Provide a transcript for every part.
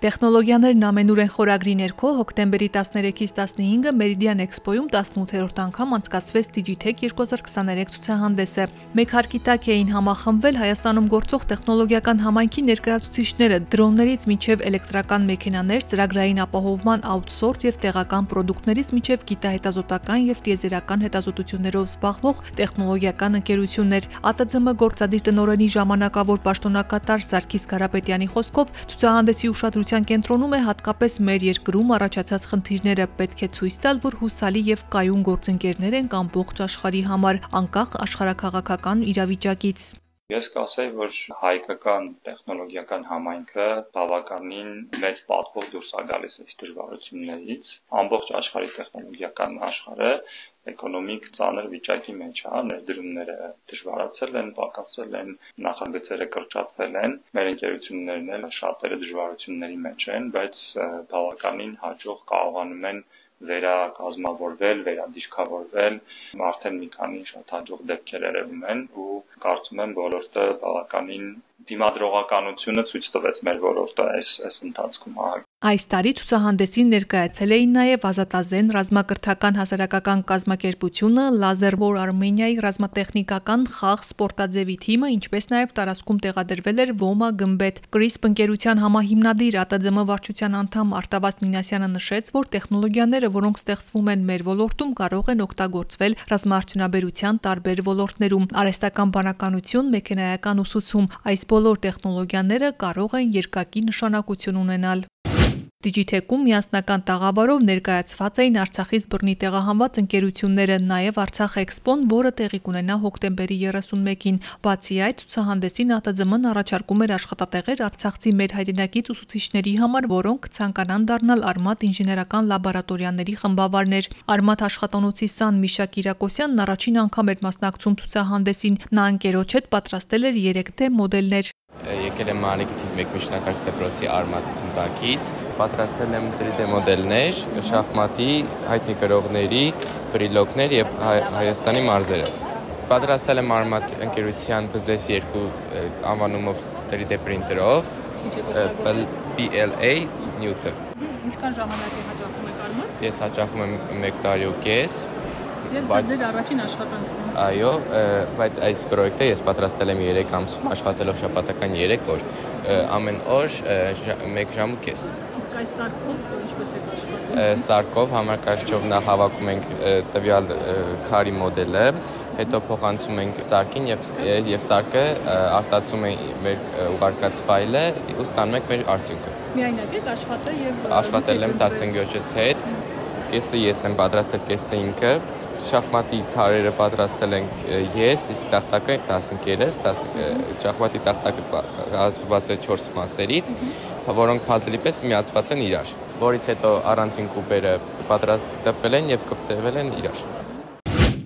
Տեխնոլոգիաներն ամենուր են խորագրի ներքո հոկտեմբերի 13-ից 15-ը Meridian Expo-ում 18-րդ անգամ անցկացվեց Digitech 2023 ցուցահանդեսը։ Մեկ հարկի տակ էին համախմբվել Հայաստանում գործող տեխնոլոգիական համայնքի ներկայացուցիչները՝ դրոններից մինչև էլեկտրական մեքենաներ, ծրագրային ապահովման աուտսորս եւ տեղական ապրանքներից մինչև գիտահետազոտական եւ տիեզերական հետազոտություններով զբաղվող տեխնոլոգիական ընկերություններ։ ԱՏՑՄ գործադիր տնօրենի ժամանակավոր պաշտոնակատար Սարգիս Կարապետյանի խոսքով ցուցահանդեսի ուշադրություն ուշադրության կենտրոնում է հատկապես մեր երկրում առաջացած խնդիրները։ Պետք է ցույց տալ, որ հուսալի եւ կայուն գործընկերներ են ամբողջ աշխարհի համար, անկախ աշխարհակաղակական իրավիճակից։ Ես կասեի, որ հայկական տեխնոլոգիական համայնքը բավականին մեծ պատվով դուրս է գալիս այս դժվարություններից։ Ամբողջ աշխարհի տեխնոլոգիական աշխարհը էկոնոմիկ ծանր վիճակի մեջ է, ներդրումները դժվարացել են, պակասել են, նախագծերը կրճատվել են։ Մեր ընկերություններն էլ շատերը դժվարությունների մեջ են, բայց բավականին հաջող կարողանում են վերակազմավորվել, վերադիրքավորվել, արդեն մի քանի շատ հաջող դեպքեր երևում են ու կարծում եմ ոլորտը բավականին դիմադրողականությունը ցույց տվեց մեր ոլորտը այս այս ընթացքում։ Այս տարի ցուցահանդեսին ներկայացել էին նաև Ազատազեն ռազմակրթական հասարակական կազմակերպությունը, Laserwar Armenia-ի ռազմատեխնիկական խաղ սպորտաձևի թիմը, ինչպես նաև տարածքում տեղադրվել էր Voma գմբեթ։ Crisp ընկերության համահիմնադիր ԱՏԶՄ վարչության անդամ Արտավաս Մինասյանը նշեց, որ տեխնոլոգիաները, որոնք ստեղծվում են մեր ոլորտում, կարող են օգտագործվել ռազմաարդյունաբերության տարբեր ոլորտներում՝ արհեստական բանականություն, մեքենայական ուսուցում։ Այս բոլոր տեխնոլոգիաները կարող են երկակի նշանակություն ունենալ։ Digitech-ում միասնական տաղավարով ներկայացված էին Արցախից բռնի տեղահանված ընկերությունները, նաև Արցախ Էքսպոն, որը տեղի կունենա հոկտեմբերի 31-ին։ Բացի այդ, ցուցահանդեսին ԱՏԶՄ-ն առաջարկում էր աշխատատեղեր արցախցի մեր հայրենակից ուսուցիչների համար, որոնք ցանկանան դառնալ Արմատ ինժեներական լաբորատորիաների խմբավարներ։ Արմատ աշխատանոցի Սան Միշա Կիրակոսյանն առաջին անգամ էր մասնակցում ցուցահանդեսին։ Նա ընկերոջ հետ պատրաստել էր 3D մոդելներ եկել եմ Մանիկի թիվ 1 միջնակարգ դպրոցի Արմատ խմբակից։ Պատրաստել եմ 3D մոդելներ, շախմատի, հայտնի գրողների, բրիլոկներ եւ Հայաստանի մարզերը։ Պատրաստել եմ Արմատ ընկերության BZS 2 անվանումով 3D printer-ով PLA Newton։ Ինչքան ժամանակ է հաճախում եք Արմատ։ Ես հաճախում եմ 1 տարի ու կես Եվ սա ձեր առաջին աշխատանքն է։ Այո, բայց այս պրոյեկտը ես պատրաստել եմ 3 ամսում, աշխատելով շաբաթական 3 օր, ամեն օր 1 ժամ ու կես։ Իսկ այս սարքով ինչպես եք աշխատում։ Սարքով համակարգչով նախ հավաքում ենք տվյալ քարի մոդելը, հետո փոխանցում ենք սարքին եւ եւ սարքը արտացում է մեր ուղարկած ֆայլը ու ստանում ենք մեր արդյունքը։ Միայնակ եք աշխատել եւ աշխատել եմ 15 օջս հետ։ Կեսը ես եմ պատրաստել, կեսը ինքը շախմատի քարերը պատրաստել ենք ես, իսկ տախտակը 10 ընկերս, 10 շախմատի տախտակը կազմված է 4 մասերից, որոնք puzzle-ի պես միացված են իրար, որից հետո առանցին կուպերը պատրաստվել են եւ կպցրվել են իրար։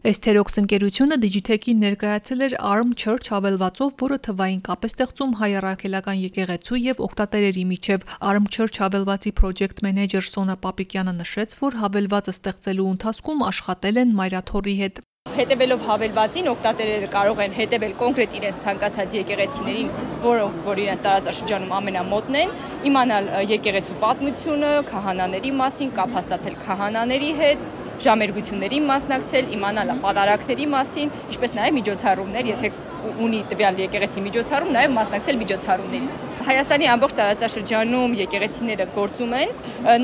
Estherox ընկերությունը Digitech-ին ներկայացել էր Arm Church հավելվածով, որը թվային կապ է ստեղծում հայ առաքելական եկեղեցու եւ օկտատերերի միջև։ Arm Church հավելվածի project manager Սոնա Պապիկյանը նշեց, որ հավելվածը ստեղծելու ընթացքում աշխատել են Մայրաթորի հետ։ Հետևելով հավելվածին օկտատերերը կարող են հետևել կոնկրետ իրենց ցանկացած եկեղեցիներին, որոնք որ իրենց տարածաշրջանում ամենամոտն են, իմանալ եկեղեցու պատմությունը, քահանաների մասին, կապ հաստատել քահանաների հետ, ժամերգությունների մասնակցել, իմանալ պատարակների մասին, ինչպես նաև միջոցառումներ, եթե ունի տվյալ եկեղեցի միջոցառում, նաև մասնակցել միջոցառումների։ Հայաստանի ամբողջ տարածաշրջանում եկեղեցիները գործում են,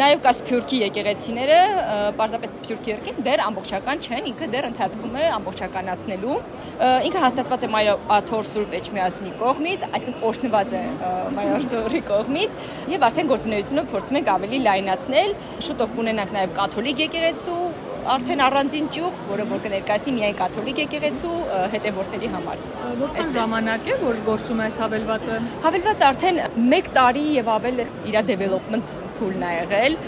նաև կա Սփյուռքի եկեղեցիները, պարզապես Սփյուռքի երկին դեռ ամբողջական չեն, ինքը դեռ ընթացքում է ամբողջականացնելու։ Ինքը հաստատված է Մայրաթոր Սուրբ Էջմիածնի կողմից, այսինքն օրհնված է Մայրաթորի կողմից, եւ արդեն գործունեությունը փորձում ենք ավելի լայնացնել։ Շուտով կունենանք նաև կաթոլիկ եկեղեցու արդեն առանձին ճյուղ, որը որ կներկայացի միայն կաթոլիկ եկեղեցու հետևորդների համար։ Որքան ժամանակ է, որ գործում է այս հավելվածը։ Հավելվածը արդեն 1 տարի եւ ավել իր development pool-ն է եղել։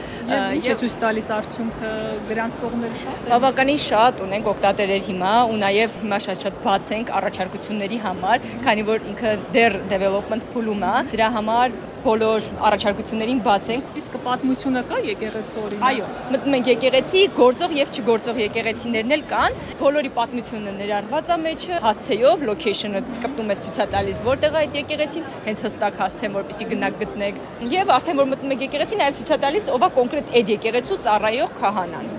Ինչ է ցույց տալիս արդյունքը գրանցվողները շատ են։ Բավականին շատ ունենք օգտատերեր հիմա ու նաեւ հիմա շատ-շատ բաց ենք առաջարկությունների համար, քանի որ ինքը դեռ development pool-ում է։ Դրա համար բոլոր առաջարկություններին բաց ենք։ Իսկ պատմությունը կա եկեղեցու օրինակ։ Այո, մտնում ենք եկեղեցի, գործող եւ չգործող եկեղեցիներն էլ կան։ Բոլորի պատմությունը ներառված է մեջը, հասցեով, location-ը կպտում ես ցուցատալիս որտեղ է այդ եկեղեցին, հենց հստակ հասցեն, որպեսզի գնաք գտնեք։ Եվ արդեն որ մտնում եք եկեղեցի, նաեւ ցուցատալիս ով է կոնկրետ այդ եկեղեցու ծառայող քահանան։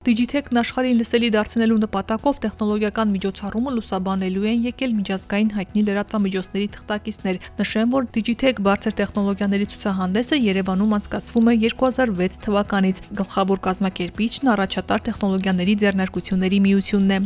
Digitech-ն աշխարհին լսելի դարձնելու նպատակով տեխնոլոգիական միջոցառումը լուսաբանելու են եկել միջազգային հայտնի լրատվամիջոցների թղթակիցներ։ Նշեմ, որ Digitech բարձր տեխնոլոգիաների ցուցահանդեսը Երևանում անցկացվում է 2006 թվականից։ Գլխավոր կազմակերպիչն առաջատար տեխնոլոգիաների ձեռնարկությունների միությունն է։